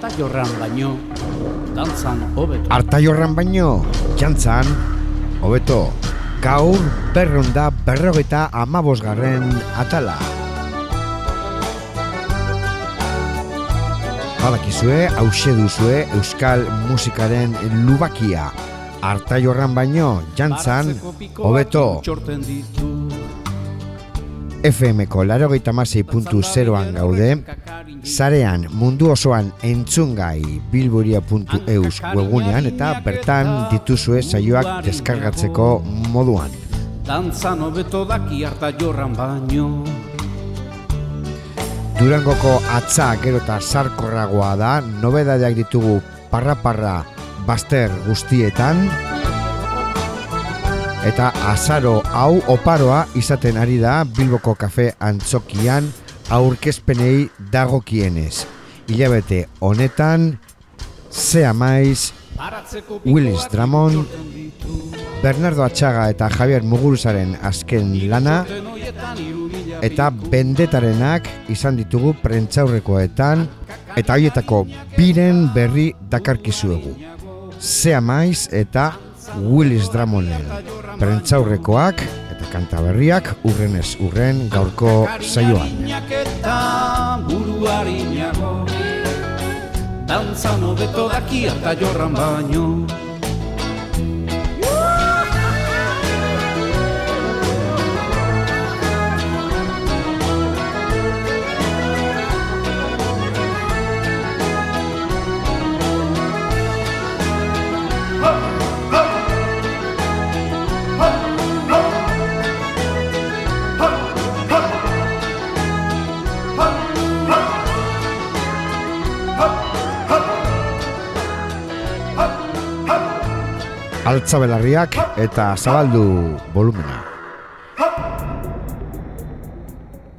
Arta jorran baino, dantzan hobeto. Arta jorran baino, jantzan, hobeto. Gaur berronda berrogeta amabosgarren atala. Badakizue, hause duzue Euskal musikaren lubakia. Arta jorran baino, jantzan, hobeto. FM-ko laro puntu zeroan gaude, zarean mundu osoan entzungai bilburia.eus webunean eta bertan dituzue saioak deskargatzeko moduan. Dantzan hobeto daki harta jorran baino. Durangoko atza gero eta sarkorragoa da, nobedadeak ditugu parra-parra baster guztietan, Eta azaro hau oparoa izaten ari da Bilboko kafe antzokian aurkezpenei dagokienez. Ilabete honetan, Zea Maiz, Willis Dramon, Bernardo Atxaga eta Javier Muguruzaren azken lana, eta bendetarenak izan ditugu prentzaurrekoetan, eta horietako biren berri dakarkizuegu. Zea Maiz eta Willis Dramonen prentzaurrekoak kanta berriak urrenez urren gaurko saioan. Dantzan hobeto daki eta jorran baino altzabelarriak eta zabaldu volumena.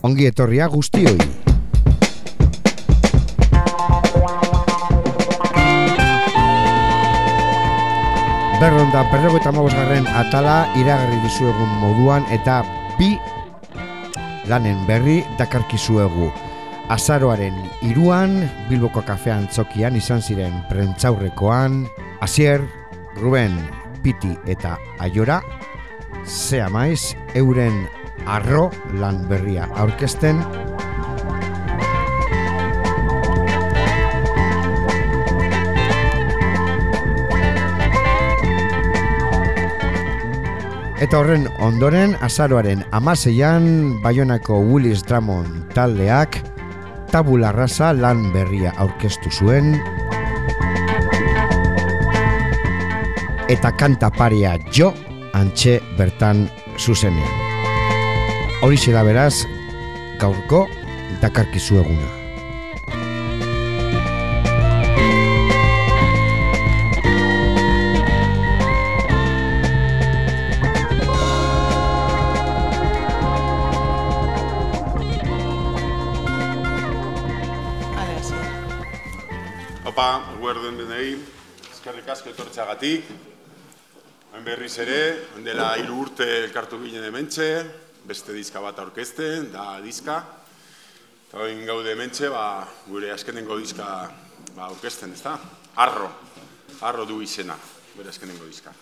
Ongi etorria guztioi. Berronda perrego eta garren atala iragarri dizuegun moduan eta bi lanen berri dakarkizuegu. Azaroaren iruan, Bilboko kafean txokian izan ziren prentzaurrekoan, Asier, Ruben, Piti eta Aiora, zea maiz, euren arro lan berria aurkezten. Eta horren ondoren, azaroaren amaseian, Bayonako Willis Dramon taldeak, tabula rasa lan berria aurkeztu zuen, eta kanta paria jo antxe bertan zuzenean. Horixe da beraz, gaurko dakarkizu eguna. Opa, guarden denei, eskerrik asko etortzagatik, Hemen berriz ere, dela hiru urte elkartu ginen hementxe, beste diska bat aurkezten, da diska. Eta gaude hementxe, ba, gure askenengo diska ba, aurkezten, ez da? Arro, arro du izena, gure askenengo diska.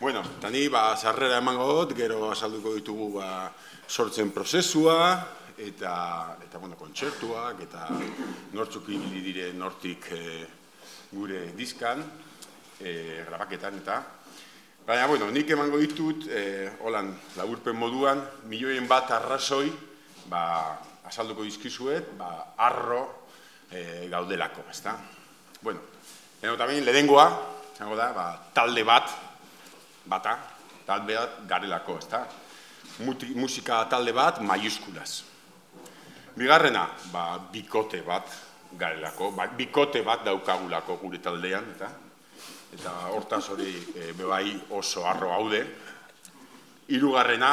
Bueno, eta ni, ba, sarrera emango dut, gero azalduko ditugu ba, sortzen prozesua, eta, eta bueno, kontzertuak, eta nortzuk ibili dire nortik e, gure diskan, e, grabaketan, eta Baina, bueno, nik emango ditut, eh, holan, laburpen moduan, milioien bat arrazoi, ba, azalduko dizkizuet, ba, arro eh, gaudelako, ezta? Bueno, eno tamen, lehengoa, zango da, ba, talde bat, bata, talde bat garelako, ezta? musika talde bat, maiuskulaz. Bigarrena, ba, bikote bat garelako, ba, bikote bat daukagulako gure taldean, eta eta hortaz hori e, bebai oso arro haude. Hirugarrena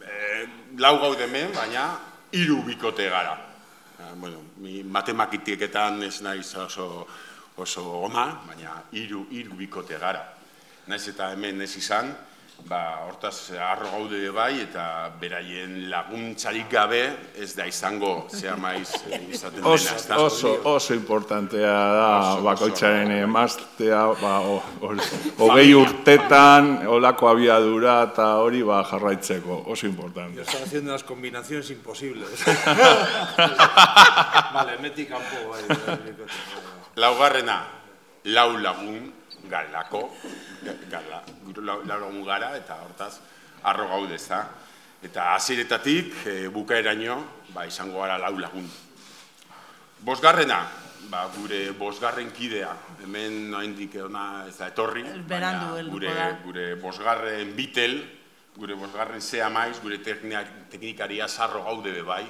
e, lau gaude hemen, baina hiru bikote gara. E, bueno, mi matematiketan ez naiz oso oso ona, baina hiru hiru bikote gara. Naiz eta hemen ez izan, ba, hortaz arro gaude bai, eta beraien laguntzarik gabe ez da izango zea maiz eh, izaten dena. Oso, ezta? oso, oso importantea da Oso, bakoitzaren emaztea, ba, hogei urtetan, olako abiadura eta hori ba, jarraitzeko, oso importante. Están haciendo unas combinaciones imposibles. vale, meti kanpo bai, Laugarrena, lau lagun galako, gala, lau, lau lagun gara, eta hortaz, arro gaude, ezta? Eta hasieretatik e, bukaeraino, ba, izango gara lau lagun. Bosgarrena, ba, gure bosgarren kidea, hemen noaindik ona ez da etorri, Berandu baina gure, gure bosgarren bitel, gure bosgarren zea maiz, gure teknikaria sarro gaude bai,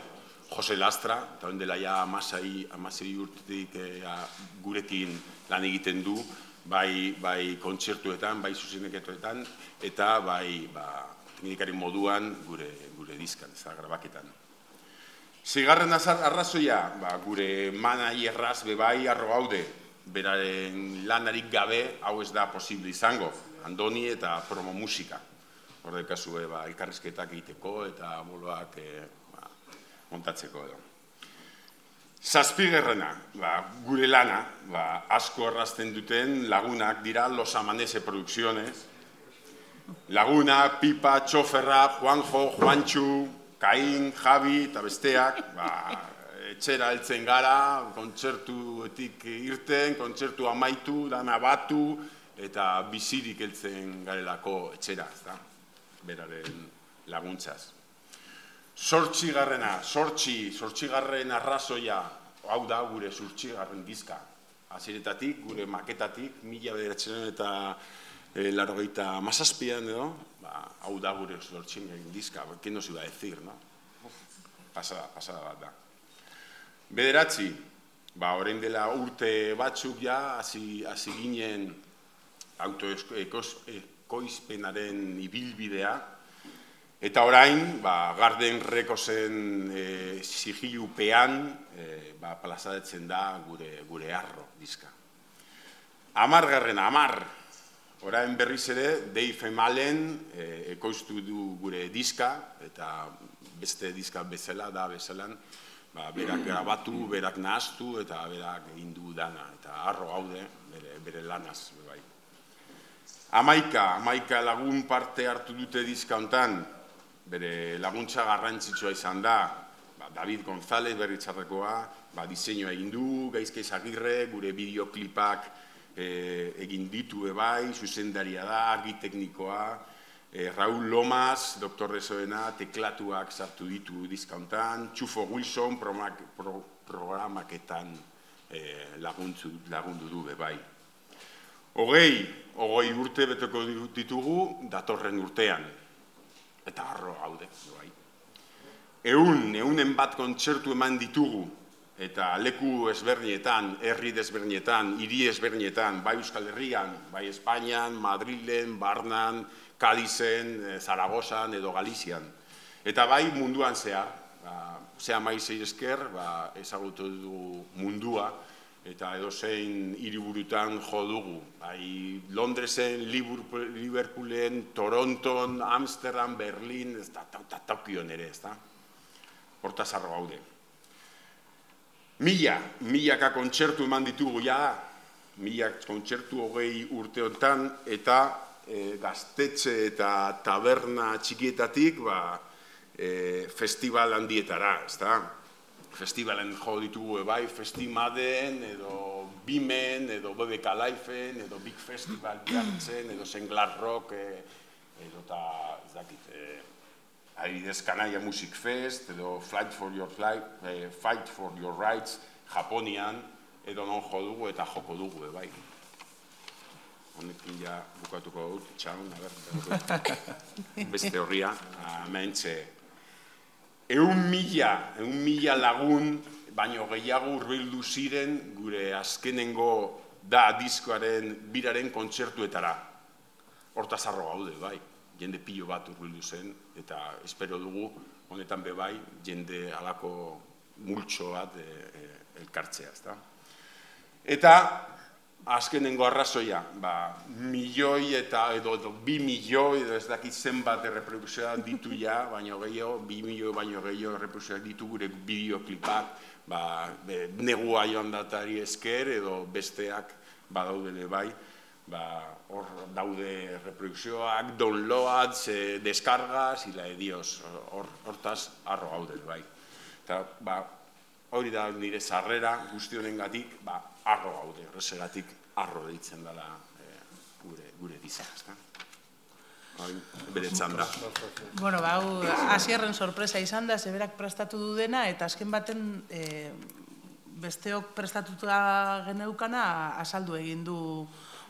Jose Lastra, eta hon dela ja amasei, amasei urtetik eh, ja, gurekin lan egiten du, bai, bai kontzertuetan, bai zuzeneketoetan, eta bai ba, teknikari moduan gure, gure diskan, ez da, grabaketan. Zigarren arrazoia, ba, gure manai erraz bebai arro gaude, beraren lanarik gabe hau ez da posible izango, andoni eta promo musika. Horde kasue, ba, elkarrizketak egiteko eta boloak e, ba, montatzeko edo. Zazpigerrena, ba, gure lana, ba, asko errazten duten lagunak dira Los Amanese Producciones, Laguna, Pipa, Txoferra, Juanjo, Juantxu, Kain, Javi eta besteak, ba, etxera heltzen gara, kontzertuetik irten, kontzertu amaitu, dana batu, eta bizirik heltzen garelako etxera, ezta? Beraren laguntzaz. Sortxigarrena, sortxi, sortxigarren arrazoia, hau da gure sortxigarren dizka. Aziretatik, gure maketatik, mila bederatzen eta e, larogeita mazazpian edo, ba, hau da gure sortxigarren dizka, ¿qué nos iba a decir, no? Pasada, pasada bat da. Bederatzi, ba, orain dela urte batzuk ja, hasi hasi ginen autoekoizpenaren ibilbidea, Eta orain, ba, Garden Rekosen e, sigilupean e, ba, plazadetzen da gure, gure arro dizka. Amargarren, amar, orain berriz ere, Dave Emalen e, ekoiztu du gure diska, eta beste diska bezala da bezalan, ba, berak grabatu, berak nahaztu, eta berak egin dana, eta arro gaude bere, bere lanaz. Bai. Amaika, amaika lagun parte hartu dute diska hontan, bere laguntza garrantzitsua izan da, ba, David González berritzarrekoa, ba, diseinua egin du, gaizke Agirre, gure bideoklipak e, egin ditu ebai, zuzendaria da, argi teknikoa, e, Raúl Lomas, doktorrezoena, teklatuak sartu ditu diskauntan, Txufo Wilson promak, pro, programaketan e, laguntzu, lagundu du bebai. Hogei, hogei urte beteko ditugu datorren urtean, eta arro gaude, bai. Eun, eunen bat kontzertu eman ditugu, eta leku ezberdinetan, herri desberdinetan, hiri ezberdinetan, bai Euskal Herrian, bai Espainian, Madrilen, Barnan, Kadizen, eh, Zaragozan edo Galizian. Eta bai munduan zehar, ba, zea maizei esker, ba, ezagutu du mundua, eta edozein hiriburutan jo dugu. Bai, Londresen, Liverpool- Liverpoolen, Toronton, Amsterdam, Berlin, ez da, ta, Tokion ere, ez da. Hortaz arro gaude. Mila, milaka kontzertu eman ditugu ja, milak kontzertu hogei urte honetan, eta e, gaztetxe eta taberna txikietatik, ba, e, festival handietara, ez da? Festivalen jo ditugu bai, Festimaden, edo Bimen, edo BBK Lifeen, edo Big Festival jartzen, edo Senglar Rock, e, edo eta, ez dakit, e, adibidez Kanaia Music Fest, edo Flight for Your Flight, eh, Fight for Your Rights, Japonian, edo non jo dugu eta joko dugu, e, bai. Honekin ja bukatuko dut, txaun, beste horria, amentxe. Eun mila, eun mila lagun, baino gehiago urbildu ziren gure azkenengo da diskoaren biraren kontzertuetara. Hortaz arro gaude, bai. Jende pilo bat urbildu zen, eta espero dugu, honetan be bai, jende alako multxo bat e, e, elkartzea, ezta? Eta azkenengo arrazoia, ba, milioi eta edo, edo bi milioi, edo ez dakit zenbat erreprodukzioa ditu ja, baino gehiago, bi milioi baino gehiago erreprodukzioa ditu gure bideoklipak, ba, be, negua joan datari esker edo besteak badaude ere bai, ba, hor daude reprodukzioak, downloads, eh, descargas, ila dios, hor, hortaz arro gaude bai. Eta, ba, hori da nire sarrera guzti honen ba, arro gaude, horrezegatik arro deitzen dela eh, gure, gure diza, ezka? Hori, bere txanda. Bueno, ba, hau, hasierren sorpresa izan da, zeberak prestatu du dena, eta azken baten e, besteok prestatuta geneukana asaldu egin du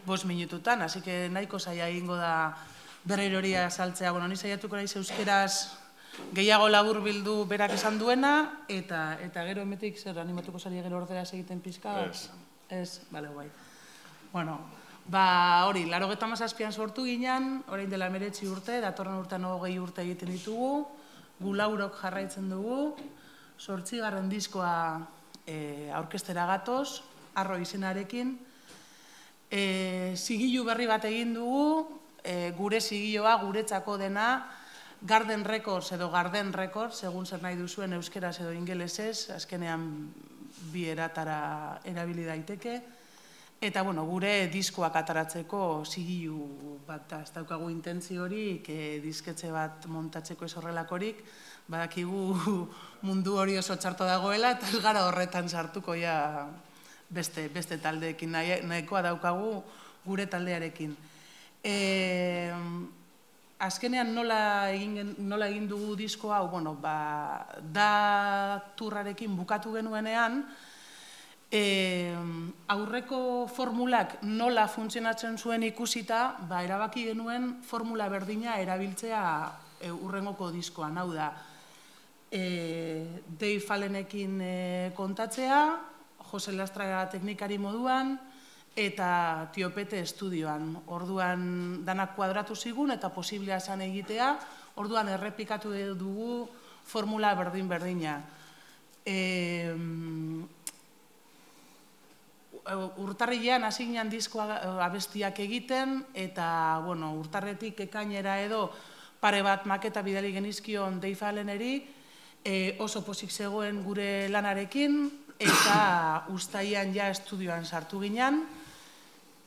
bost minututan, así que nahiko zaila egingo da berriro hori azaltzea. Bueno, ni saiatuko naiz euskeraz gehiago labur bildu berak esan duena, eta eta gero emetik zer animatuko zari gero ordera egiten pizka? Ez. Ez, bale, guai. Bueno, ba, hori, laro mazazpian sortu ginen, orain dela meretzi urte, datorren urtean hogei urte egiten ditugu, gu laurok jarraitzen dugu, sortzigarren diskoa e, aurkestera gatoz, arro izenarekin, e, zigilu berri bat egin dugu, e, gure zigilloa, guretzako dena, Garden Records edo Garden Records, segun zer nahi duzuen euskeraz edo ingelesez, azkenean bi eratara erabili daiteke. Eta, bueno, gure diskoak ataratzeko zigilu bat da, ez daukagu intentzio hori, e, disketxe bat montatzeko ez horrelakorik, badakigu mundu hori oso txarto dagoela, eta ez gara horretan sartuko ja beste, beste taldeekin, nahi, nahikoa daukagu gure taldearekin. E, azkenean nola egin, nola egin dugu disko hau, bueno, ba, da turrarekin bukatu genuenean, e, aurreko formulak nola funtzionatzen zuen ikusita, ba, erabaki genuen formula berdina erabiltzea e, urrengoko diskoan, hau da, e, Dave Fallenekin e, kontatzea, Jose Lastra teknikari moduan, eta Tiopete estudioan. Orduan danak kuadratu zigun eta posiblea esan egitea, orduan errepikatu dugu formula berdin-berdina. E, urtarrilean hasi ginen diskoa abestiak egiten eta bueno, urtarretik ekainera edo pare bat maketa bidali genizkion Deifaleneri e, oso pozik zegoen gure lanarekin eta ustaian ja estudioan sartu ginen.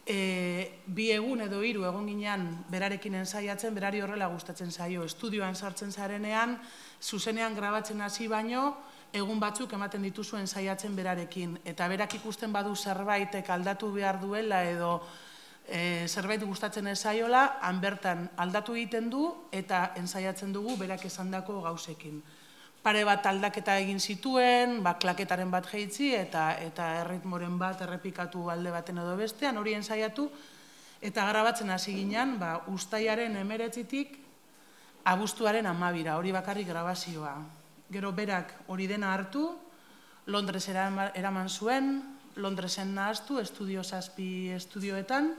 E, bi egun edo hiru egon ginean berarekin ensaiatzen, berari horrela gustatzen zaio. Estudioan sartzen zarenean, zuzenean grabatzen hasi baino, egun batzuk ematen dituzuen saiatzen berarekin. Eta berak ikusten badu zerbaitek aldatu behar duela edo e, zerbait gustatzen ez zaiola, han bertan aldatu egiten du eta ensaiatzen dugu berak esandako gauzekin. Pare bat aldaketa egin zituen, ba, klaketaren bat jeitzi eta eta erritmoren bat errepikatu alde baten edo bestean, hori ensaiatu, eta grabatzen hasi ginen, ba, ustaiaren emeretzitik abuztuaren amabira, hori bakarrik grabazioa. Gero berak hori dena hartu, Londres erama- eraman zuen, Londresen nahaztu, estudio zazpi estudioetan,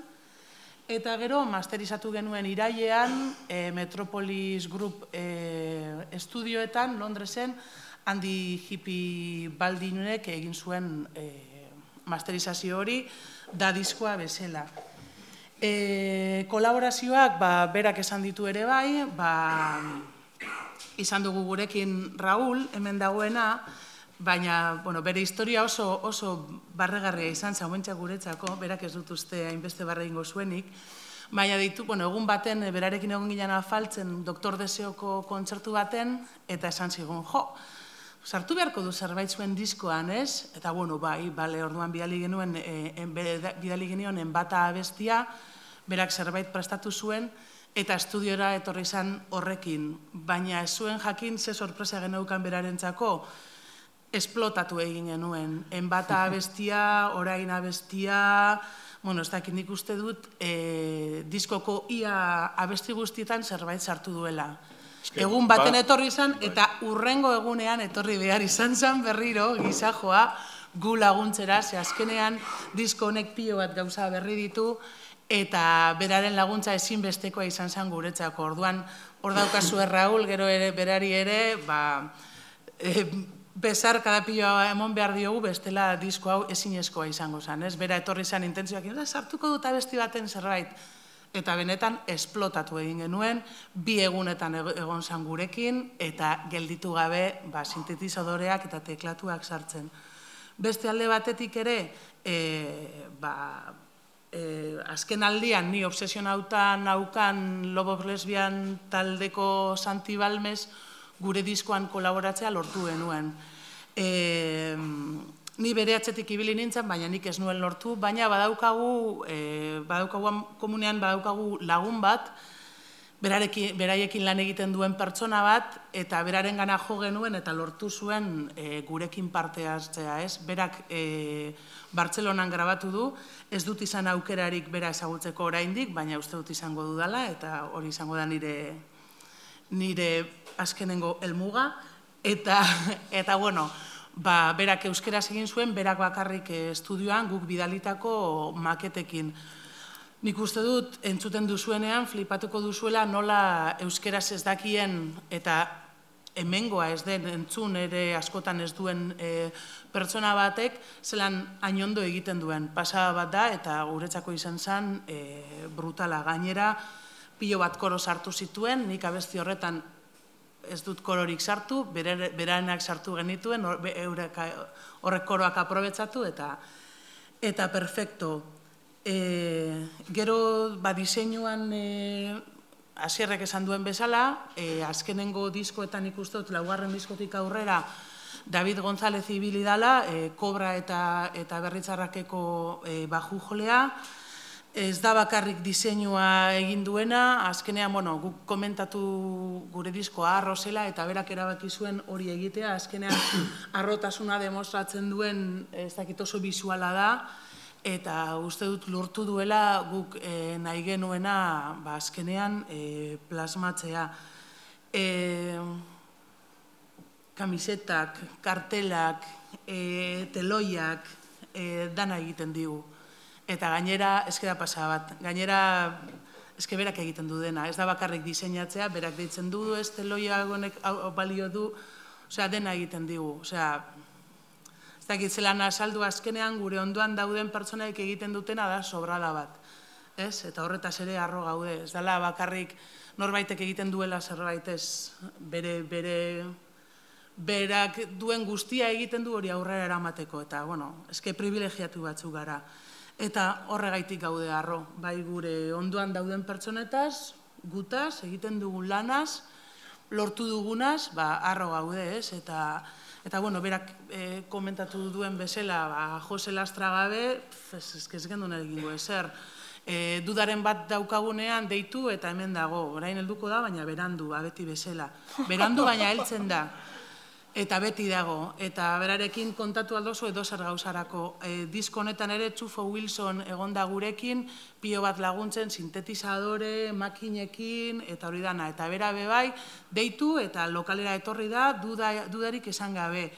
eta gero masterizatu genuen irailean e, Metropolis Group e, estudioetan, Londresen, handi hippie baldinunek egin zuen e, masterizazio hori, da diskoa bezala. E, kolaborazioak ba, berak esan ditu ere bai, ba, izan dugu gurekin Raul, hemen dagoena, baina bueno, bere historia oso, oso barregarria izan zauentza guretzako, berak ez dut uste hainbeste barre ingo zuenik, baina ditu, bueno, egun baten eh, berarekin egon ginen afaltzen Doktor Deseoko kontzertu baten, eta esan zigun, jo, sartu beharko du zerbait zuen diskoan, ez? Eta, bueno, bai, bale, orduan bidali genuen, e, en, bidali genion enbata abestia, berak zerbait prestatu zuen, eta estudiora etorri izan horrekin. Baina ez zuen jakin ze sorpresa geneukan berarentzako, esplotatu egin genuen. Enbata abestia, orain abestia, bueno, ez dakit nik uste dut, e, diskoko ia abesti guztietan zerbait sartu duela. que Egun baten ba- etorri izan, eta urrengo egunean etorri behar izan zen berriro, gizajoa, gu laguntzera, ze azkenean disko honek pilo bat gauza berri ditu, eta beraren laguntza ezinbestekoa izan zen guretzako. Orduan, hor daukazu Raul, gero ere berari ere, ba, e, bezar kadapioa emon behar diogu, bestela disko hau ezinezkoa izango zen, ez? Bera etorri zen intentzioak, "Da, sartuko dut abesti baten zerbait. Eta benetan esplotatu egin genuen, bi egunetan ego- egon zan gurekin, eta gelditu gabe ba, sintetizadoreak eta teklatuak sartzen. Beste alde batetik ere, e, ba, e, azken aldian ni obsesionauta naukan Lobo Lesbian taldeko Santi Balmes gure diskoan kolaboratzea lortu genuen. E, ni bere atzetik ibili nintzen, baina nik ez nuen lortu, baina badaukagu, e, badaukagu komunean badaukagu lagun bat, berarekin, beraiekin lan egiten duen pertsona bat, eta beraren gana jo genuen eta lortu zuen e, gurekin parte hartzea, ez? Berak e, Bartzelonan grabatu du, ez dut izan aukerarik bera ezagutzeko oraindik, baina uste dut izango dudala, eta hori izango da nire nire azkenengo helmuga eta eta bueno, ba, berak euskeraz egin zuen, berak bakarrik eh, estudioan guk bidalitako maketekin. Nik uste dut, entzuten duzuenean, flipatuko duzuela nola euskeraz ez dakien eta hemengoa ez den entzun ere askotan ez duen e, pertsona batek zelan ainondo egiten duen. Pasa bat da eta guretzako izan zen e, brutala gainera pilo bat koro sartu zituen, nik abesti horretan ez dut kororik sartu, berarenak sartu genituen, horrek koroak aprobetzatu eta eta perfecto. E, gero ba, diseinuan e, asierrek esan duen bezala, e, azkenengo diskoetan ikuste dut, laugarren diskotik aurrera, David González ibili dala, e, kobra eta, eta berritzarrakeko e, baju jolea, Ez da bakarrik diseinua egin duena, azkenean, bueno, guk komentatu gure diskoa arro zela eta berak erabaki zuen hori egitea, azkenean arrotasuna demostratzen duen ez dakit oso bisuala da, eta uste dut lortu duela guk eh, nahi genuena ba, azkenean eh, plasmatzea. Eh, kamisetak, kartelak, e, teloiak, e, dana egiten digu. Eta gainera, eske da pasa bat, gainera, eske berak egiten du dena, ez da bakarrik diseinatzea, berak deitzen du, ez teloia honek balio du, osea, dena egiten digu, osea, ez dakit zelan azaldu azkenean gure ondoan dauden pertsonaik egiten dutena da sobrala bat. Ez? Eta horretaz ere arro gaude. Ez dela bakarrik norbaitek egiten duela zerbait ez bere, bere, berak duen guztia egiten du hori aurrera eramateko. Eta, bueno, eske privilegiatu batzuk gara. Eta horregaitik gaude arro. Bai gure ondoan dauden pertsonetaz, gutaz, egiten dugun lanaz, lortu dugunaz, ba, arro gaude, ez? Eta, eta bueno, berak e, komentatu duen bezala, ba, Jose Lastra gabe, ez, ez, ez gendun egingo ezer. E, dudaren bat daukagunean deitu eta hemen dago, orain helduko da, baina berandu, ba, beti bezala. Berandu baina heltzen da. Eta beti dago, eta berarekin kontatu aldozu edo zer gauzarako. E, disko honetan ere Txufo Wilson egonda gurekin, pio bat laguntzen, sintetizadore, makinekin, eta hori dana. Eta bera bebai, deitu eta lokalera etorri da, duda, dudarik esan gabe.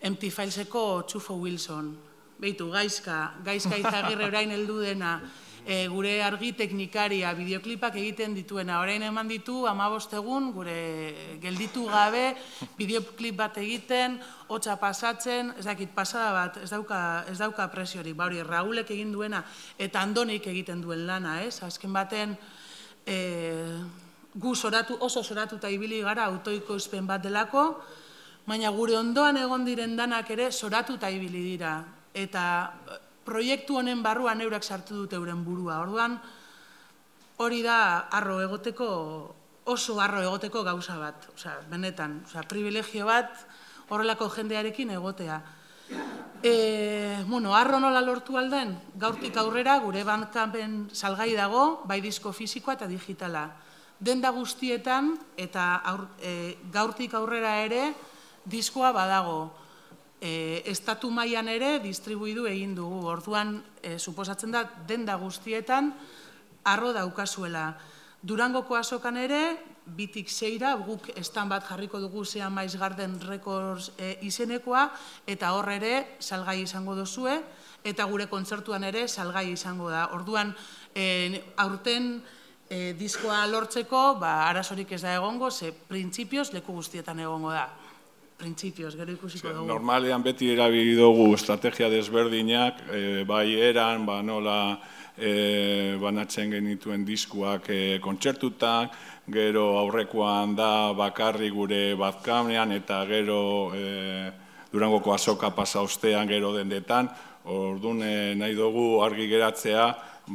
Empty Fileseko Txufo Wilson. Beitu, gaizka, gaizka izagirre orain heldu dena, e, gure argi teknikaria, bideoklipak egiten dituena. Orain eman ditu, amabost egun, gure gelditu gabe, bideoklip bat egiten, hotza pasatzen, ez dakit pasada bat, ez dauka, ez dauka presiorik, ba hori, Raulek egin duena, eta andonik egiten duen lana, ez? Azken baten, e, gu soratu, oso soratuta ibili gara autoikoizpen bat delako, baina gure ondoan egon diren danak ere soratuta ibili dira. Eta proiektu honen barruan eurak sartu dute euren burua. Orduan, hori da arro egoteko, oso arro egoteko gauza bat. Osea, benetan, osea, privilegio bat horrelako jendearekin egotea. E, bueno, arro nola lortu alden, gaurtik aurrera gure bandkampen salgai dago, bai disko fisikoa eta digitala. Denda guztietan eta aur, e, gaurtik aurrera ere diskoa badago. E, estatu mailan ere distribuidu egin dugu. Orduan, e, suposatzen da, denda guztietan arro daukazuela. Durangoko azokan ere, bitik zeira, guk estan bat jarriko dugu zean maiz garden records e, izenekoa, eta hor ere salgai izango dozue, eta gure kontzertuan ere salgai izango da. Orduan, e, aurten e, diskoa lortzeko, ba, arazorik ez da egongo, ze printzipioz leku guztietan egongo da. Printzipioz, gero ikusiko dugu. Normalean beti erabili dugu estrategia desberdinak, e, bai eran, ba nola e, banatzen genituen diskuak e, kontzertutak, gero aurrekoan da bakarri gure bazkamean eta gero e, Durangoko azoka pasa ostean gero dendetan, orduan e, nahi dugu argi geratzea,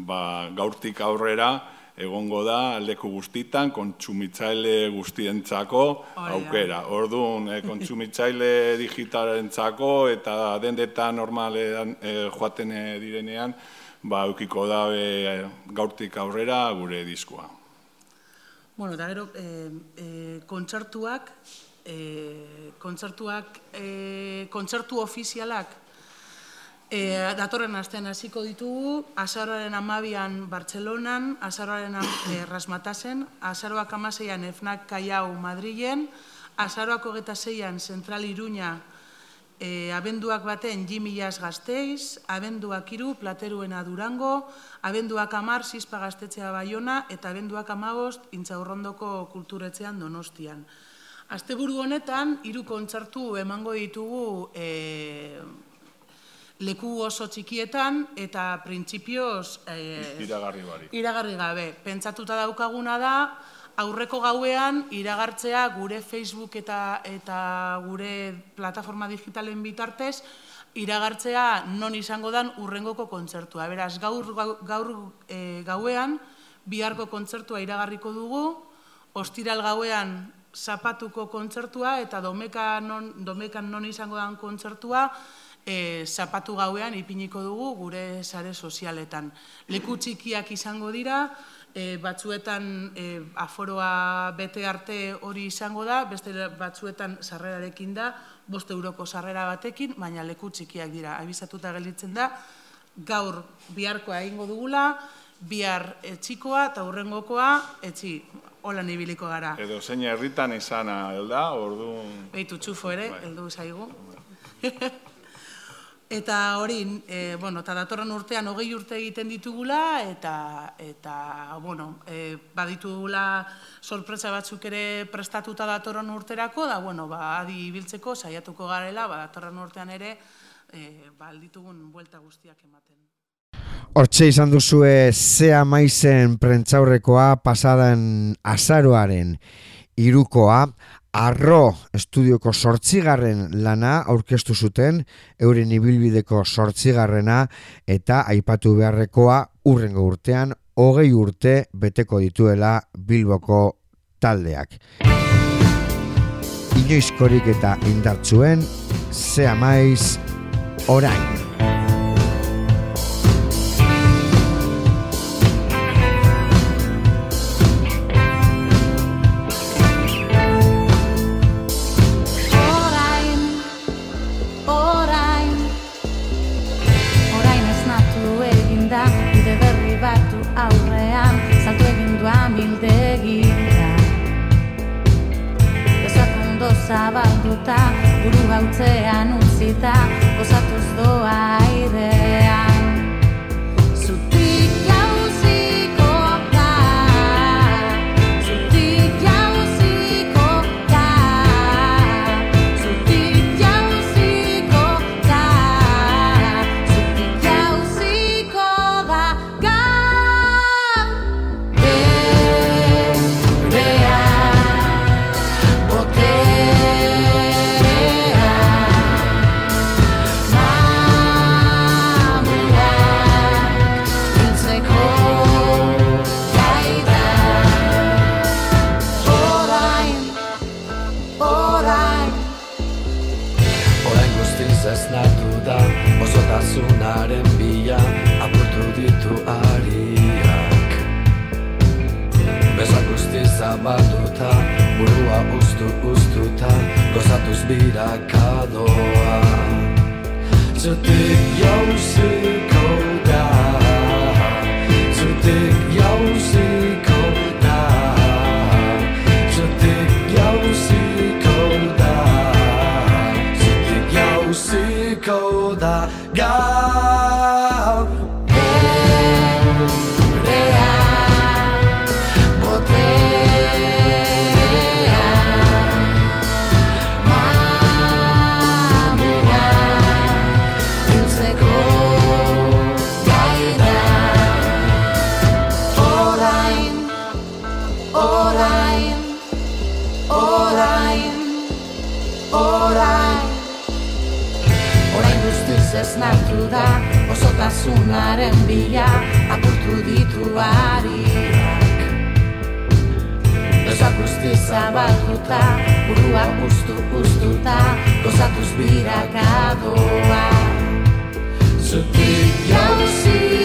ba, gaurtik aurrera, egongo da aldeku guztitan, kontsumitzaile guztientzako aukera. Orduan, e, kontsumitzaile digitalentzako eta dendetan normalean e, joaten e, direnean, ba, eukiko dabe gaurtik aurrera gure diskoa. Bueno, eta gero, e, e, kontzertuak, e, kontzertuak, e, kontzertu ofizialak e, datorren astean hasiko ditugu, azarroaren amabian Bartzelonan, azarroaren e, Rasmatasen, azaroak amaseian Efnak Kaiau Madrilen, azaroak hogeta zeian Zentral Iruña e, abenduak baten Jimillas Gasteiz, abenduak iru Plateruena Durango, abenduak amar Zizpa Gaztetzea Baiona eta abenduak amagost Intzaurrondoko Kulturetzean Donostian. Asteburu honetan, hiru kontzertu emango ditugu e, leku oso txikietan eta printzipioz e, iragarri, iragarri gabe. Pentsatuta daukaguna da, aurreko gauean iragartzea gure Facebook eta, eta gure plataforma digitalen bitartez, iragartzea non izango dan urrengoko kontzertua. Beraz, gaur, gaur e, gauean, biharko kontzertua iragarriko dugu, ostiral gauean zapatuko kontzertua eta domeka non, domekan non izango dan kontzertua e, zapatu gauean ipiniko dugu gure sare sozialetan. Leku txikiak izango dira, e, batzuetan e, aforoa bete arte hori izango da, beste batzuetan sarrerarekin da, boste euroko sarrera batekin, baina leku txikiak dira. Abizatuta gelditzen da, gaur biharkoa egingo dugula, bihar etxikoa eta hurrengokoa etxi hola ibiliko gara. Edo zein herritan izana, elda, ordu... Beitu txufo ere, bai. heldu zaigu. eta hori, e, bueno, eta datorren urtean hogei urte egiten ditugula, eta, eta bueno, e, baditugula sorpresa batzuk ere prestatuta datorren urterako, da, bueno, ba, adi ibiltzeko, saiatuko garela, ba, datorren urtean ere, e, ba, alditugun buelta guztiak ematen. Hortxe izan duzue zea maizen prentzaurrekoa pasadan azaroaren irukoa, arro estudioko sortzigarren lana aurkeztu zuten, euren ibilbideko sortzigarrena eta aipatu beharrekoa urrengo urtean, hogei urte beteko dituela bilboko taldeak. Inoizkorik eta indartzuen, zea maiz orain. Zabalduta, buru gautzean utzita, gozatuz doa Zeraren bila apurtu ditu ariak. Bezak guzti zabalduta Burua ustu ustuta Gozatuz birakadoa Zutik jauziko da Zutik jauziko da Zutik jauziko da Zutik jauziko da. Osotasunaren bila apurtu ditu ariak Ezak guzti zabalduta, burua puztu puztuta, gozatuz birakadoa. Zutik jauziko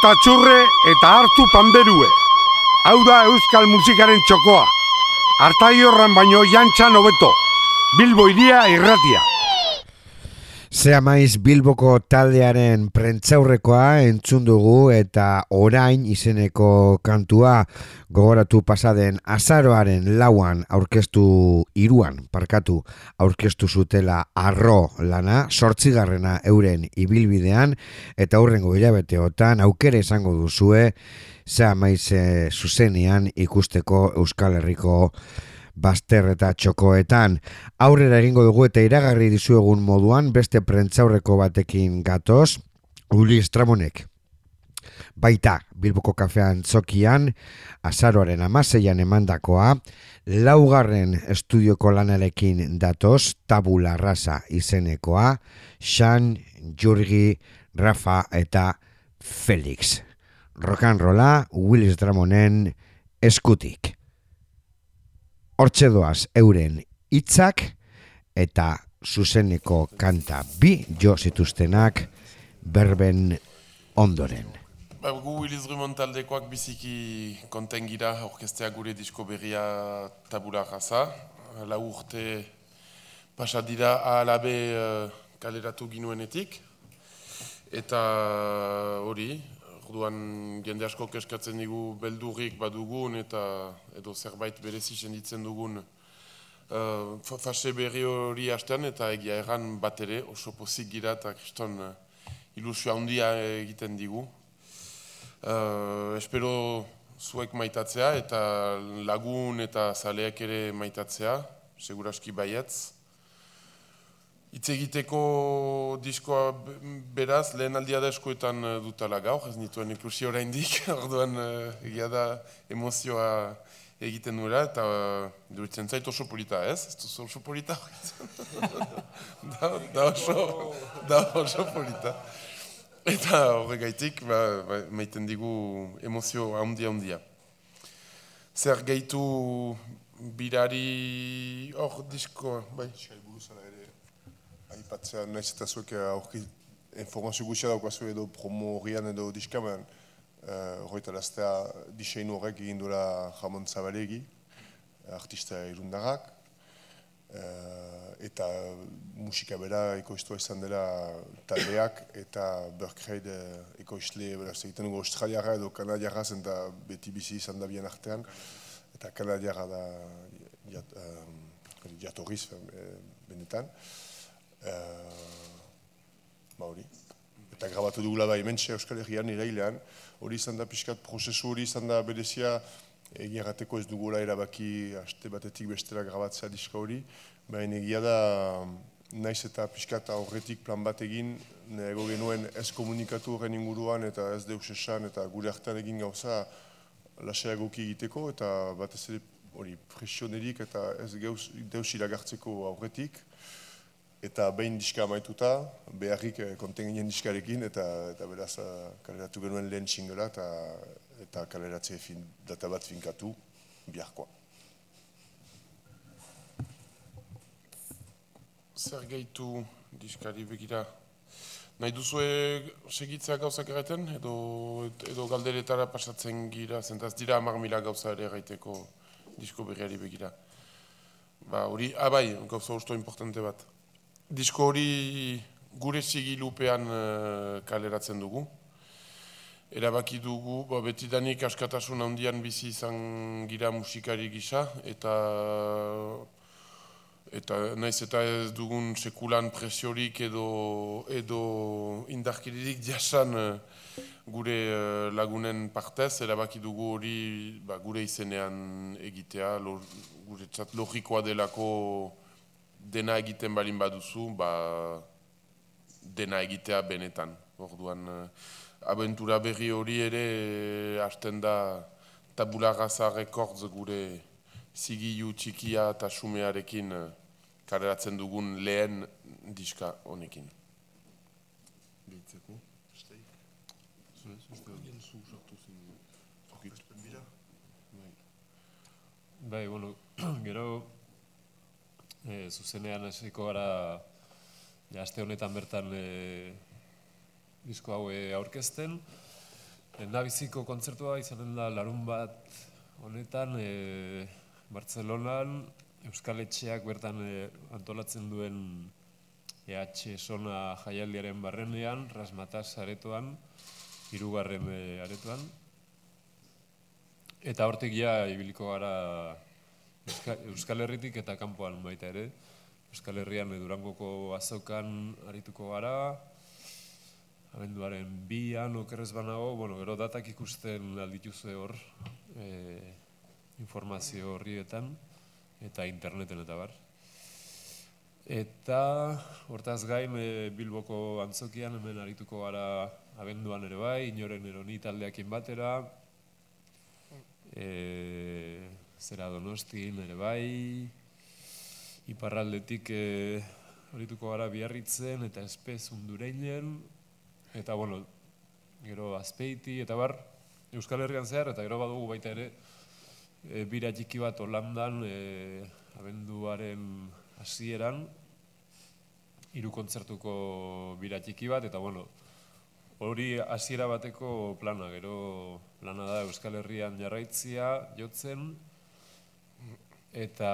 Bota txurre eta hartu panderue. Hau da euskal musikaren txokoa. Artaiorran baino jantxan hobeto. Bilbo iria irratia. Zea maiz Bilboko taldearen prentzaurrekoa entzun dugu eta orain izeneko kantua gogoratu pasaden azaroaren lauan aurkeztu iruan, parkatu, aurkeztu zutela arro lana, sortzigarrena euren ibilbidean eta hurrengo hilabeteotan aukera izango duzue zea maiz eh, zuzenean ikusteko Euskal Herriko baster eta txokoetan. Aurrera egingo dugu eta iragarri dizuegun moduan beste prentzaurreko batekin gatoz, Uli Estramonek. Baita, Bilboko kafean tzokian, azaroaren amaseian emandakoa, laugarren estudioko lanarekin datoz, tabula rasa izenekoa, Xan, Jurgi, Rafa eta Felix. Rock'n'rolla Willis Dramonen eskutik. Hortxe doaz euren hitzak eta zuzeneko kanta bi jo zituztenak berben ondoren. Ba, gu Willis Drummond taldekoak biziki konten gira orkestea gure disko berria tabula raza. Lau urte pasa dira alabe uh, kaleratu ginuenetik. Eta hori, orduan jende asko keskatzen digu beldurrik badugun eta edo zerbait berezi senditzen dugun uh, fa- fase berri hori hastean eta egia erran bat ere oso pozik gira eta kriston uh, ilusio handia egiten digu. Uh, espero zuek maitatzea eta lagun eta zaleak ere maitatzea, seguraski baietz. Hitz egiteko diskoa be- beraz, lehen aldia da eskoetan eh, dutala gaur, ez nituen ikusi oraindik, orduan eh, egia da emozioa egiten nuela, eta uh, durutzen zait oso polita, ez? Ez duzu oso polita? da, da, oso, da oso polita. Eta horregaitik, ba, ba, maiten digu emozio handia handia. Zer gehitu birari hor disko, bai? Aipatzea naiz eta zuek eh, aurki informazio gutxia daukazu edo promo horrian edo diskaman horreta lastea diseinu horrek egin duela Ramon Zabalegi, artista irundarrak, eh, eta musika bera ekoiztua izan dela taldeak eta Berkreid ekoizle beraz egiten dugu australiara edo kanadiarra zen eta beti bizi izan da bien artean eta kanadiarra da jat, eh, jatorriz eh, benetan. Eh, ba hori. Eta grabatu dugula bai mentxe Euskal Herrian irailean, hori izan da pixkat prozesu hori izan da berezia egia errateko ez dugula erabaki aste batetik bestera grabatzea diska hori, baina egia da naiz eta pixka eta horretik plan bat egin, nego genuen ez komunikatu horren inguruan eta ez deus esan eta gure hartan egin gauza lasaiagoki egiteko eta batez ere hori presionerik eta ez geuz, deus iragartzeko aurretik eta behin diska amaituta, beharrik eh, konten ginen diskarekin eta, eta beraz eh, kaleratu genuen lehen txingela eta, eta kaleratze fin, data bat finkatu biharkoa. Zer gehitu diskari begira? Nahi duzue segitzea gauzak erraten edo, edo galderetara pasatzen gira, zentaz dira hamar mila gauza ere gaiteko disko berriari begira. Ba, hori, abai, gauza usto importante bat. Disko hori gure sigilupean uh, kaleratzen dugu. Erabaki dugu, ba, betidanik askatasun handian bizi izan gira musikari gisa, eta eta naiz eta ez dugun sekulan presiorik edo, edo indarkiririk jasan eh, gure eh, lagunen partez, erabaki dugu hori ba, gure izenean egitea, lor, gure txat logikoa delako dena egiten balin baduzu, ba, dena egitea benetan. Orduan, eh, abentura berri hori ere hasten da tabula raza rekords gure zigilu txikia eta sumearekin eh, kaleratzen dugun lehen diska honekin. Gehitzeko, Bai, bueno, gero e, zuzenean hasiko gara ja, aste honetan bertan e, disko hau e, aurkezten. Lehendabiziko kontzertua izanen da larun bat honetan e, Bartzelonan Euskal Etxeak bertan e, antolatzen duen EH Sona jaialdiaren barrenean, Rasmatas aretoan, hirugarren e, aretoan. Eta hortik ja ibiliko gara Euskal Herritik eta kanpoan baita ere. Euskal Herrian Durangoko azokan arituko gara, abenduaren bian okerrez banago, bueno, gero datak ikusten aldituzue hor e, informazio horrietan eta interneten eta bar. Eta hortaz gain e, Bilboko antzokian hemen arituko gara abenduan ere bai, inoren eroni taldeakin batera, e, zera donostin ere bai, iparraldetik e, horituko gara biarritzen eta espez undureinen, eta bueno, gero azpeiti eta bar, Euskal Herrian zehar, eta gero badugu baita ere, e, bira txiki bat Holandan e, abenduaren hasieran hiru kontzertuko bira txiki bat eta bueno hori hasiera bateko plana gero plana da Euskal Herrian jarraitzia jotzen eta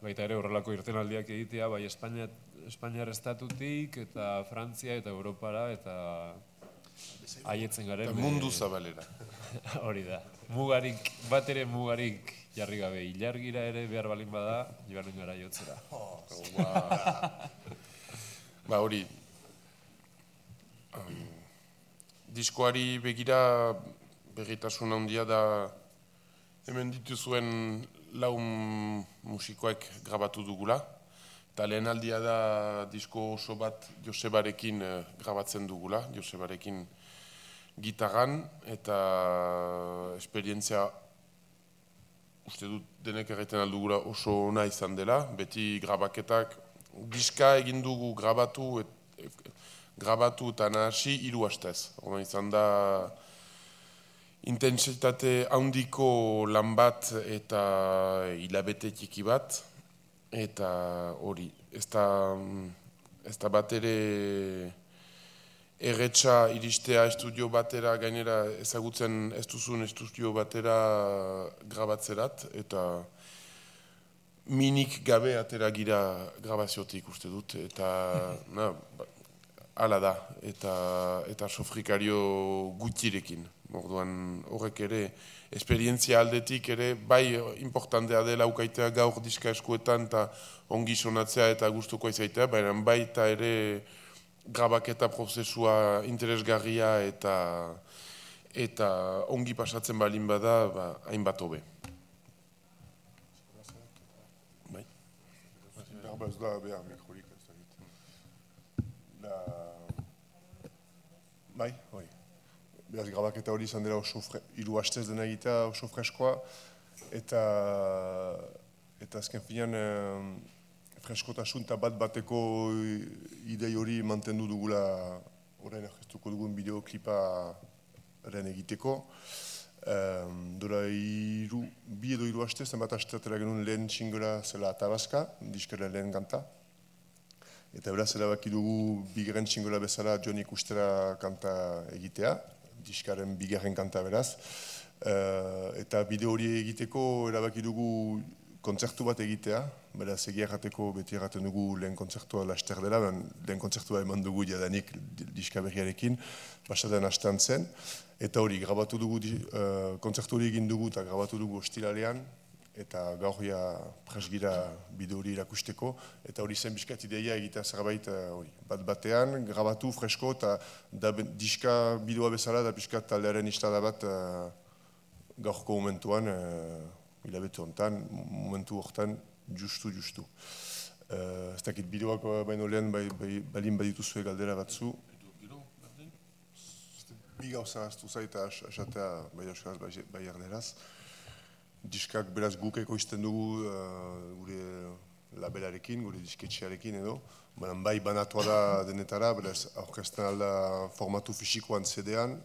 baita ere horrelako irtenaldiak egitea bai Espainia Espainiar estatutik eta Frantzia eta Europara eta haietzen garen Eta mundu zabalera. hori da. Mugarik, bat ere mugarik jarri gabe ilargira ere behar balin bada, joanen gara jotzera. Ba hori, um, diskoari begira berritasun handia da hemen dituzuen lau musikoek grabatu dugula. Eta lehen aldia da disko oso bat Josebarekin eh, grabatzen dugula, Josebarekin gitarran eta esperientzia uste dut denek erraiten aldugura oso ona izan dela, beti grabaketak diska egin dugu grabatu et, et, grabatu eta nahasi hiru hastez. Hora izan da intensitate handiko lan bat eta hilabete txiki bat eta hori ez da, ez da bat ere erretxa iristea estudio batera gainera ezagutzen ez duzun estudio batera grabatzerat eta minik gabe atera gira grabaziotik uste dut eta na, ba, ala da eta eta sofrikario gutxirekin orduan horrek ere esperientzia aldetik ere bai importantea dela ukaitea gaur diska eskuetan eta ongi sonatzea eta gustuko izaitea, baina baita ere grabaketa prozesua interesgarria eta eta ongi pasatzen balin bada, ba, hainbat hobe. Bai. Berba ez da behar mikrorik ez da. Bai, hori. Beraz, grabaketa hori izan dela oso hiru hastez dena egitea oso freskoa, eta eta azken finean eh, freskotasun eta bat bateko idei hori mantendu dugula orain agestuko dugun bideoklipa ren egiteko. Um, dora iru, bi edo hiru haste, zenbat haste atera genuen lehen txingola zela Tabasca, diskera lehen ganta. Eta beraz erabaki dugu bigarren txingola bezala John ikustera kanta egitea, diskaren bigarren kanta beraz. Uh, eta bideo hori egiteko erabaki dugu kontzertu bat egitea, beraz egia errateko beti erraten dugu lehen kontzertua laster dela, ben, lehen kontzertua eman dugu jadanik diska berriarekin, basaten hastean zen. Eta hori, grabatu dugu, eh, kontzertu hori egin dugu eta grabatu dugu ostiralean, eta gaur ja presgira bideo hori irakusteko, eta hori zen bizkat ideia egitea zerbait eh, hori. Bat batean, grabatu fresko, eta da diska bideoa bezala, da bizkat taldearen istada bat eh, gaurko momentuan, uh, hilabete honetan, momentu hortan, justu, justu. Uh, ez dakit bideoak baino lehen bai, bai, balin badituzue galdera batzu. Bi gauza aztu zaita as- asatea bai euskaraz, bai, bai erderaz. Diskak beraz guk ekoizten dugu uh, gure labelarekin, gure disketxearekin edo. Baina bai banatua da denetara, beraz aurkezten alda formatu fisikoan CD-an,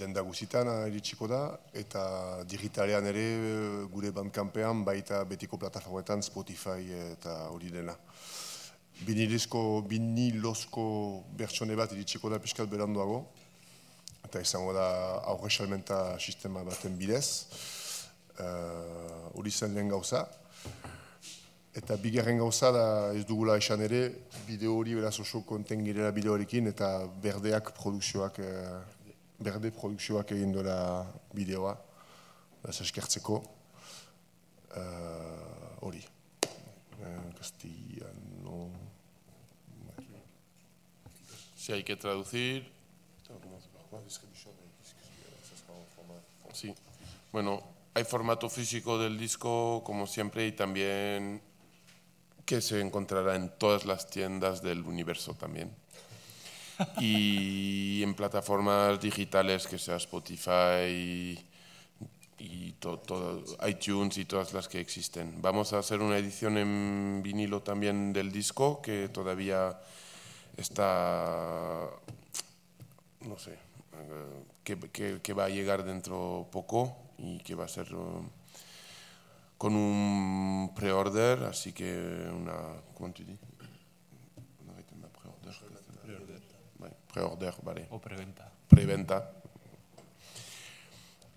denda guzitan iritsiko da, eta digitalean ere eh, gure bandkampean baita betiko plataformetan Spotify eta hori dena. Binilizko, binilozko bertsone bat iritsiko da piskat beranduago, eta izango da aurre salmenta sistema baten bidez. Eh, Hori zen lehen gauza. Eta bigarren gauza da ez dugula esan ere, bideo hori beraz oso konten girela bideoarekin eta berdeak produkzioak, eh, berde produkzioak egin dola bideoa, beraz eskertzeko. Eh, Hori. Castellano... Si hay que traducir, Sí. Bueno, hay formato físico del disco, como siempre, y también que se encontrará en todas las tiendas del universo también. Y en plataformas digitales, que sea Spotify y to- iTunes y todas las que existen. Vamos a hacer una edición en vinilo también del disco, que todavía está, no sé, eh, que, que- que va a llegar dentro poco y que va a ser con un pre-order, así que una, ¿cómo te retenue pre-order. Pre-order, vale. O preventa. Preventa.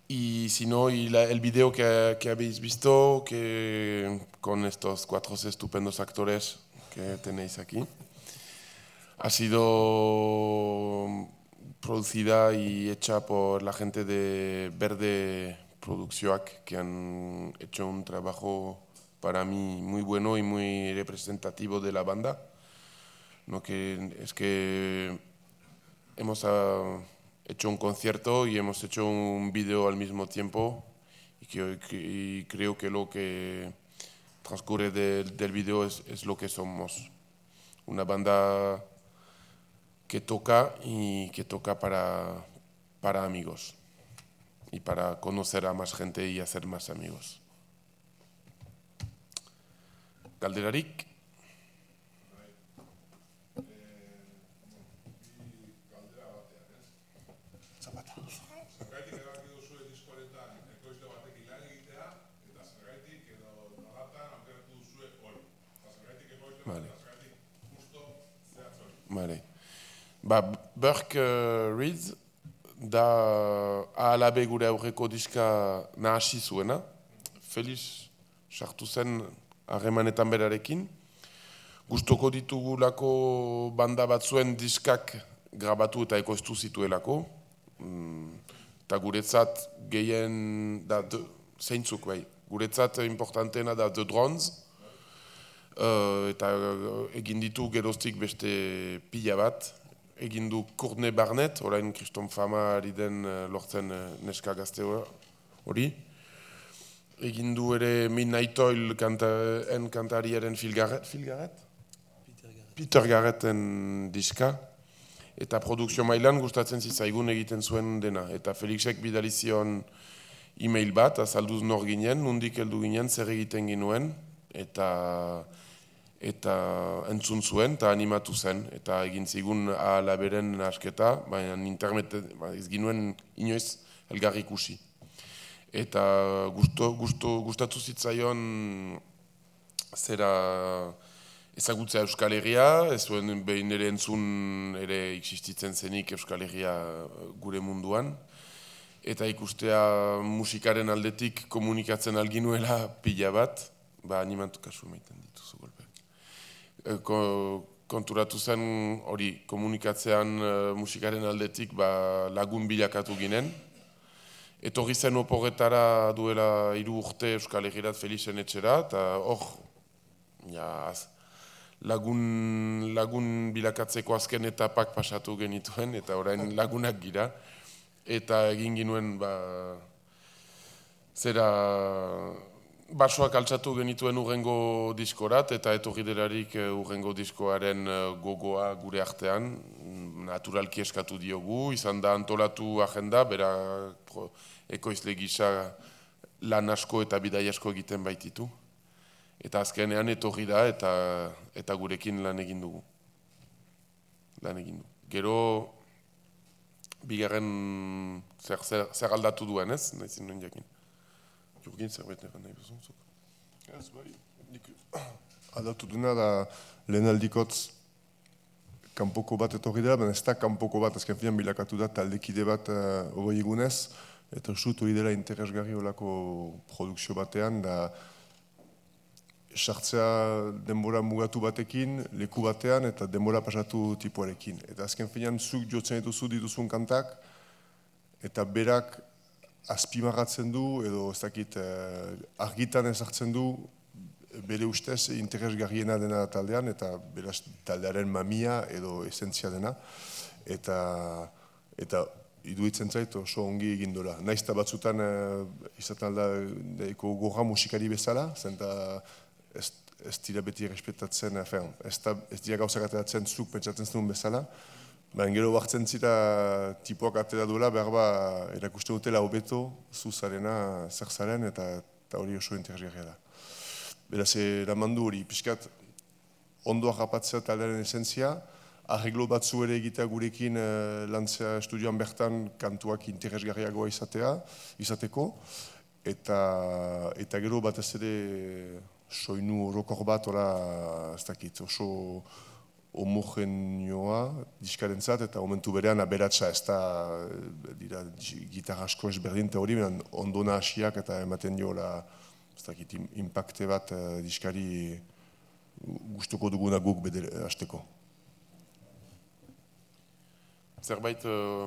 Y si no, y la- el video que, que habéis visto, que con estos cuatro estupendos actores que tenéis aquí, ha sido producida y hecha por la gente de Verde Produccionak, que han hecho un trabajo para mí muy bueno y muy representativo de la banda. No que es que hemos ah, hecho un concierto y hemos hecho un vídeo al mismo tiempo y, que, y creo que lo que transcurre del- del vídeo es, es lo que somos. Una banda que toca y que toca para, para amigos y para conocer a más gente y hacer más amigos. Calderarik. Vale. Ba, Burke uh, Reed da ahalabe gure aurreko diska nahasi zuena. Felix sartu zen harremanetan berarekin. Gustoko ditugulako banda batzuen diskak grabatu eta ekoiztu zituelako. Mm, eta guretzat gehien, da, de, zeintzuk bai, guretzat importanteena da The Drones, Eh, eta eh, egin ditu geroztik beste pila bat, egin du Courtney Barnett, orain kriston fama ari den eh, lortzen eh, neska gazte hori. Egin du ere Midnight Oil kanta, en kantariaren Phil Garrett, Phil Garrett? Peter Garretten diska. Eta produkzio mailan gustatzen zitzaigun egiten zuen dena. Eta Felixek bidali zion e-mail bat, azalduz nor ginen, nundik heldu ginen, zer egiten ginuen, eta eta entzun zuen, eta animatu zen, eta egin zigun ala beren asketa, baina internet ba, ez ginuen inoiz elgarri ikusi. Eta gusto, gusto, gustatu zitzaion zera ezagutzea Euskal Herria, ez zuen behin ere entzun ere existitzen zenik Euskal Herria gure munduan, eta ikustea musikaren aldetik komunikatzen alginuela pila bat, ba animatu kasu maiten dituzu konturatu zen hori komunikatzean e, musikaren aldetik ba, lagun bilakatu ginen. Etorri zen oporretara duela hiru urte Euskal Herrirat Felixen etxera, eta hor, ja, lagun, lagun bilakatzeko azken etapak pasatu genituen, eta orain lagunak gira. Eta egin ginuen, ba, zera, basoak altzatu genituen urrengo diskorat, eta etorri delarik eh, urrengo diskoaren eh, gogoa gure artean, naturalki eskatu diogu, izan da antolatu agenda, bera pro, ekoizle gisa lan asko eta bidai asko egiten baititu. Eta azkenean etorri da eta, eta gurekin lan egin dugu. Lan egin dugu. Gero, bigarren zer, zer, zer aldatu duen ez, nahi zinuen jakin. Jurgin zerbait nire nahi bezonzuk. Ez, bai, nik aldatu duena da lehen aldikotz kanpoko bat etorri dela, baina ez da kanpoko bat, azken finan bilakatu da taldekide bat uh, egunez, eta sut hori dela interesgarri olako produkzio batean, da sartzea denbora mugatu batekin, leku batean, eta denbora pasatu tipuarekin. Eta azken finan zuk jotzen dituzu dituzun kantak, eta berak azpimarratzen du, edo ez dakit eh, argitan ezartzen du, bere ustez interesgarriena dena taldean, eta beraz taldearen mamia edo esentzia dena, eta, eta iduitzen zait oso ongi egin dola. Naizta batzutan uh, izaten alda daiko gorra musikari bezala, zenta ez, ez dira beti respetatzen, afen, ez, da, ez dira gauzak ateratzen zuk pentsatzen zenun bezala, baina gero hartzen zira tipuak atera duela, behar ba, erakuste dutela hobeto, zuzarena, zer zaren, eta, eta hori oso interesgarria da. Beraz, eramandu hori, pixkat, ondo harrapatzea taldearen esentzia, arreglo batzu ere egitea gurekin uh, lantzea estudioan bertan kantuak interesgarriagoa izatea, izateko, eta, eta gero batez ere soinu orokor bat, ora, ez dakit, oso homogenioa diskaren zat, eta momentu berean aberatsa ez da dira gitarra asko ezberdin eta hori, ondona hasiak eta ematen diola ez dakit, impacte bat uh, diskari gustuko duguna guk bedere hasteko. Zerbait uh,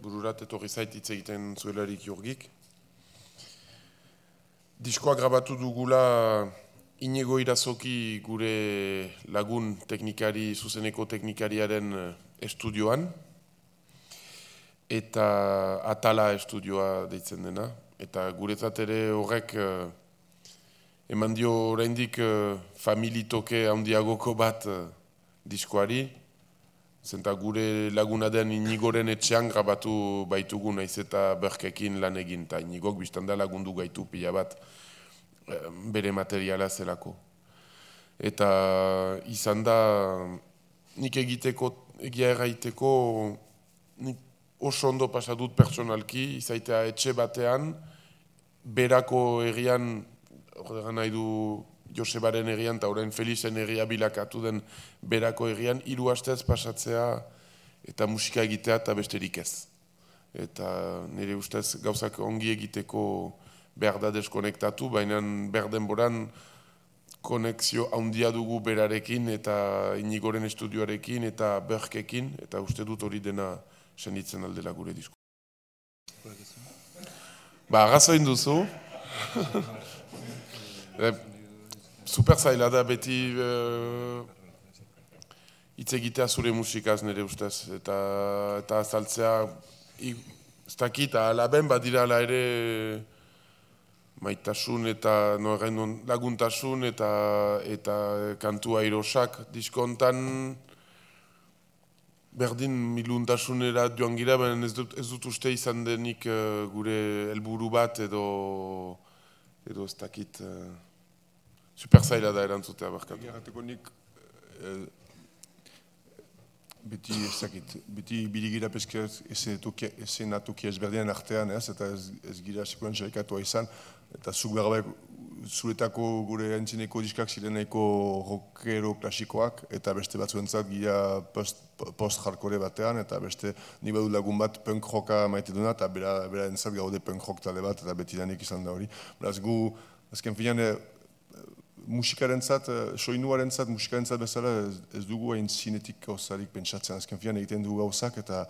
bururat etorri zait hitz egiten zuelarik jurgik. Diskoa grabatu dugula Inigo Irazoki gure lagun teknikari, zuzeneko teknikariaren estudioan, eta atala estudioa deitzen dena. Eta guretzat ere horrek uh, eman dio oraindik uh, familitoke handiagoko bat uh, diskoari, Zenta gure laguna den inigoren etxean grabatu baitugu naiz eta berkekin lan egin, eta inigok biztan da lagundu gaitu pila bat bere materiala zelako. Eta izan da nik egiteko, egia erraiteko, nik oso ondo pasadut personalki, izaitea etxe batean, berako egian, hori nahi du Josebaren egian eta orain Felizen egia bilakatu den berako egian, hiru astez pasatzea eta musika egitea eta besterik ez. Eta nire ustez gauzak ongi egiteko behar da deskonektatu, baina behar denboran konexio handia dugu berarekin eta inigoren estudioarekin eta berkekin, eta uste dut hori dena senditzen aldela gure disko. Ba, agazoin duzu. super zaila da beti uh, hitz egitea zure musikaz nire ustez, eta, eta azaltzea, ez dakit, alaben badira ala ere maitasun eta no, egin duen, laguntasun eta, eta kantu airosak diskontan berdin miluntasunera joan gira, baina ez dut, ez dut uste izan denik eh, gure helburu bat edo edo ez dakit uh, super zaila da erantzutea barkatu. Egateko nik eh, beti ezakit, beti birigira peskia ezen atokia ezberdinen artean, ez, eta ez, ez gira sekuren saikatua izan, eta zuk behar zuretako gure entzineko diskak zireneko rockero klasikoak, eta beste batzuentzat gira post, post hardcore batean, eta beste ni badu lagun bat punk rocka maite duna, eta bera, bera entzat gaude punk rock tale bat, eta beti danik izan da hori. Beraz gu, azken finean, eh, musikarentzat, eh, soinuarentzat, musikarentzat bezala ez, ez dugu hain zinetik gauzarik pentsatzen. Azken fian egiten dugu gauzak eta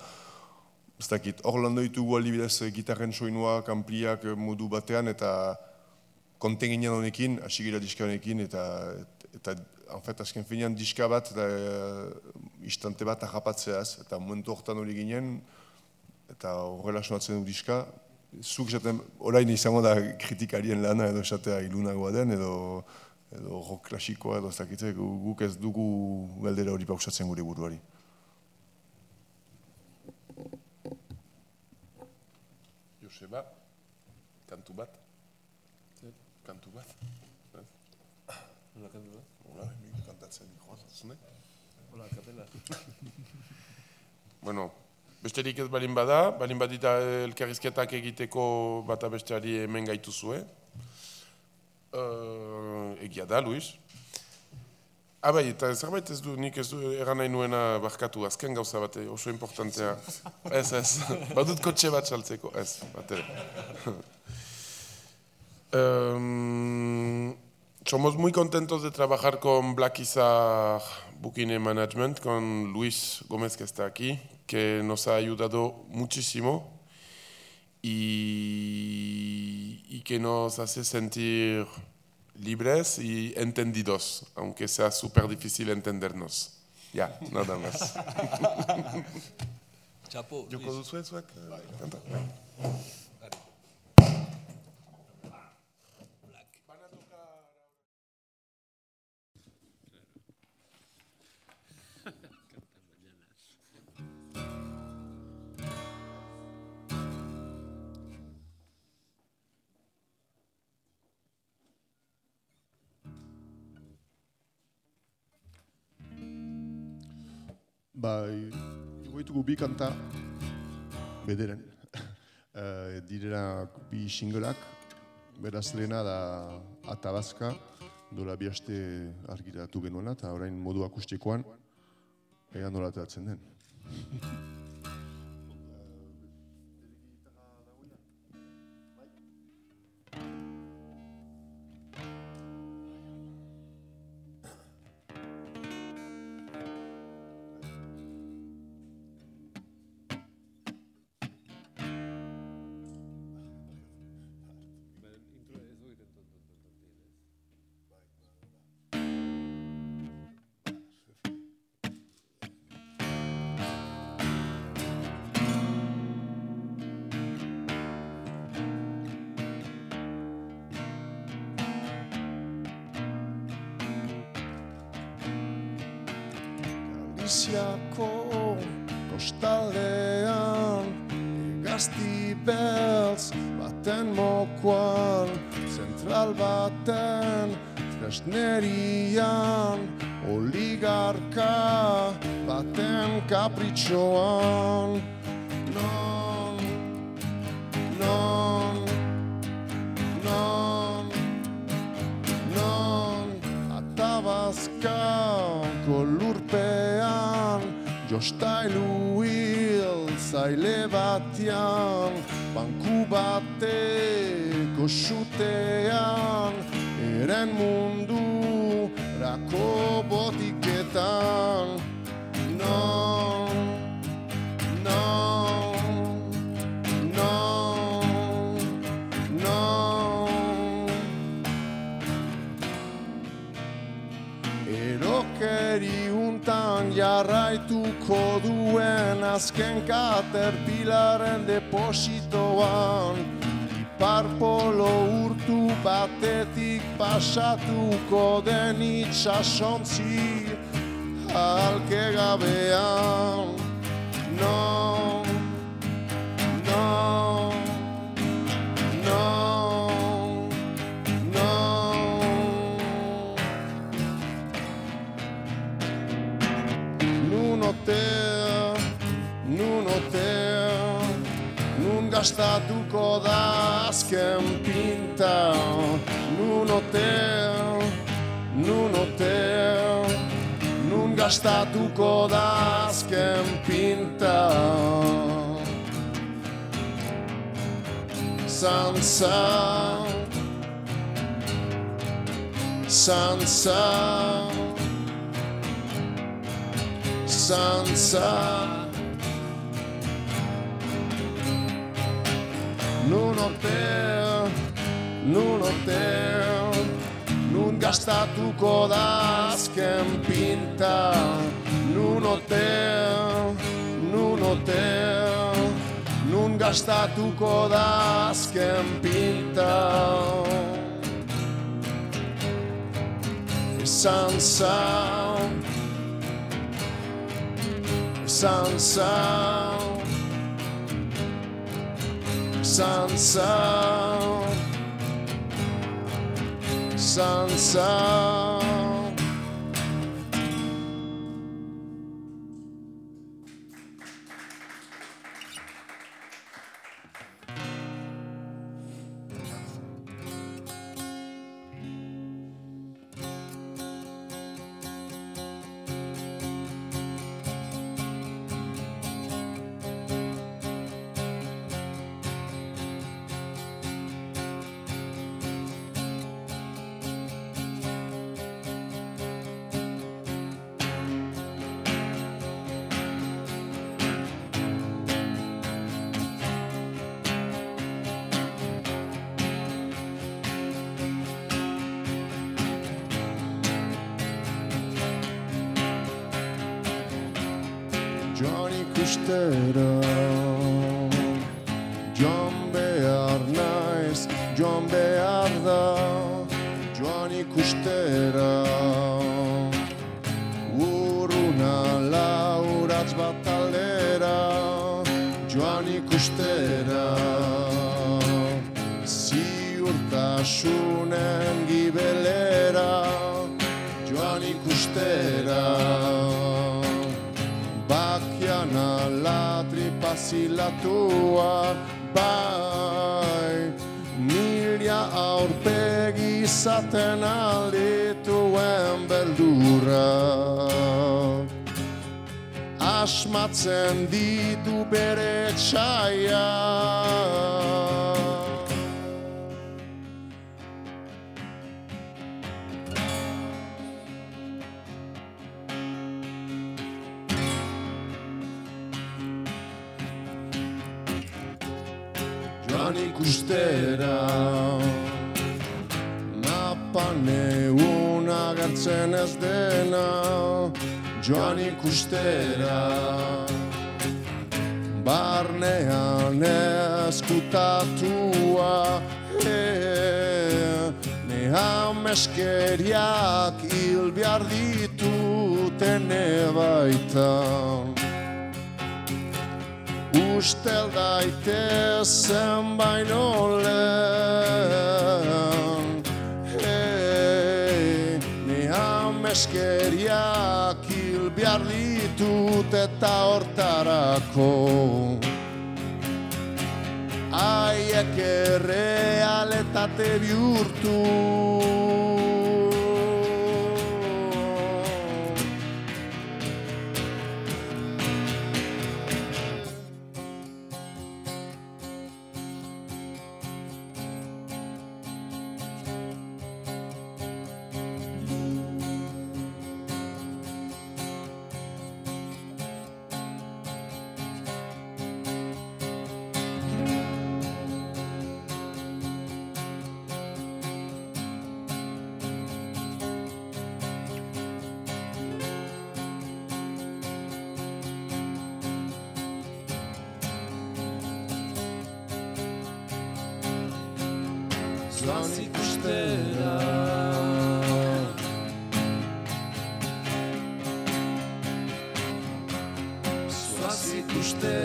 ez dakit, hor lan ditugu aldibidez eh, gitarren soinuak, ampliak eh, modu batean eta konten ginen honekin, hasi gira diska honekin eta, eta en fait, azken finean diska bat eta eh, istante bat ahapatzeaz eta momentu hortan hori ginen eta horrela sonatzen du diska, zuk esaten, orain izango da kritikarien lana edo esatea ilunagoa den edo edo rock klasikoa edo ez dakitze, gu- guk ez dugu galdera hori pausatzen gure buruari. Joseba, kantu bat. Kantu bat. Nola kantu da? Hola, nik kantatzen joan, Hola, kapela. Bueno, besterik ez balin bada, balin badita elkarrizketak egiteko bata besteari hemen gaituzue. Uh, egia da, Luis. Ah, bai, eta zerbait ez du, nik ez du eran nahi nuena barkatu, azken gauza bate, oso importantea. Ez, ez, badut kotxe bat saltzeko, ez, bat ere. Em, somos muy contentos de trabajar con Black Booking and Management, con Luis Gómez que está aquí, que nos ha ayudado muchísimo y, y que nos hace sentir libres y entendidos, aunque sea súper difícil entendernos. Ya, nada más. Chapo, duzue zuek? Kanta? Bai, igoitugu bi kanta, bederen. Eh, direla bi singolak, beraz lehena da Atabazka, dola bi aste argiratu genuela, eta orain modu akustikoan, ea nola den. jarraituko duen azken katerpilaren depositoan. Parpolo urtu batetik pasatuko den itxasontzi Alke gabean. No, gastatuko da azken pinta Nun otea, nun otea Nun gastatuko da azken pinta Zantza Zantza Zantza Nun otea, nun otea Nun gastatuko da azken pinta Nun otea, nun otea Nun gastatuko da pinta. Zantza Sun, sun, sun, sun. Ikustera Joan Asmatzen ditu bere txaia Joan ikustera Mapan egun agertzen ez dena. Joan ikustera Barnean eskutatua e, Ne ameskeriak hil behar dituten baitan Ustel daitezen baino lehen hey, Ni ameskeriak hil behar ditut eta hortarako. Aiek errealetate bihurtu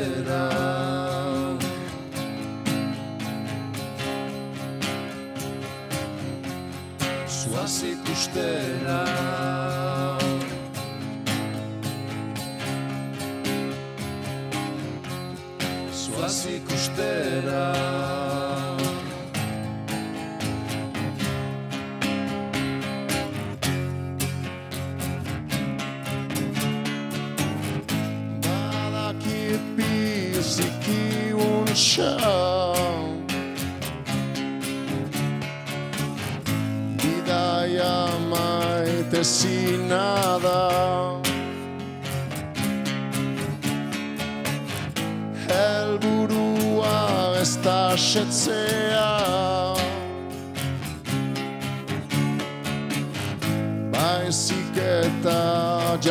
verão. Suas assim costeira.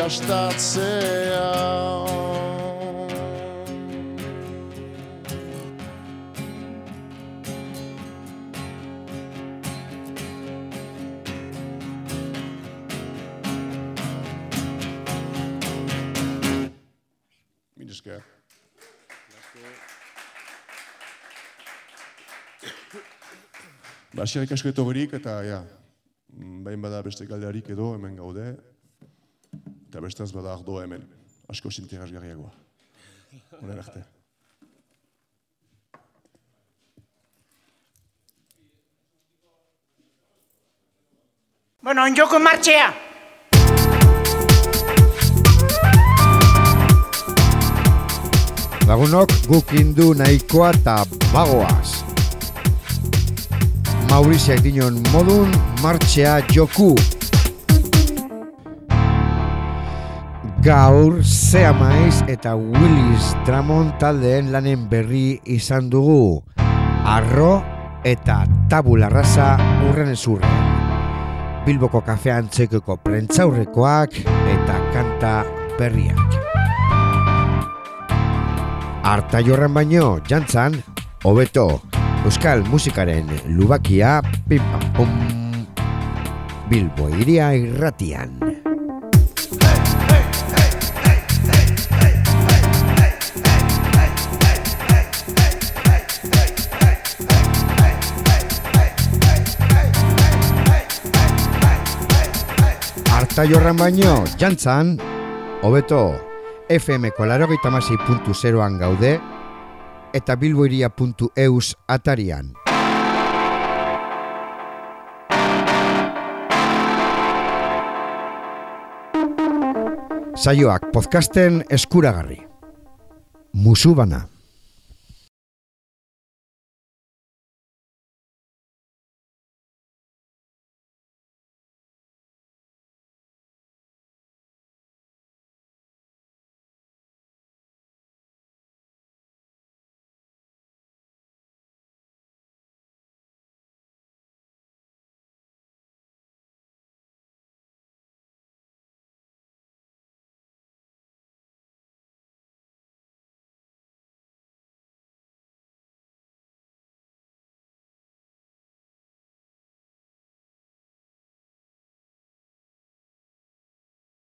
Jastatzea Mil esker. Ba, xerrik asko etorrik eta, ja, mm, behin bada beste galdearik edo hemen gaude, eta bestaz bada ardoa hemen, asko zinterazgarriagoa. Honen arte. Bueno, onjoko martxea. Lagunok guk indu nahikoa eta bagoaz. Mauriziak dinon modun martxea joku. Gaur, Zea Maiz eta Willis Dramon taldeen lanen berri izan dugu. Arro eta tabula raza urren ezurren. Bilboko kafean txekeko prentzaurrekoak eta kanta berriak. Arta jorran baino, jantzan, hobeto, euskal musikaren lubakia, pim pam pum, Bilbo iria irratian. Arta jorran baino, jantzan, hobeto, FM-ko larogeita zeroan gaude eta bilboiria.eus atarian. Saioak podcasten eskuragarri. Musu bana.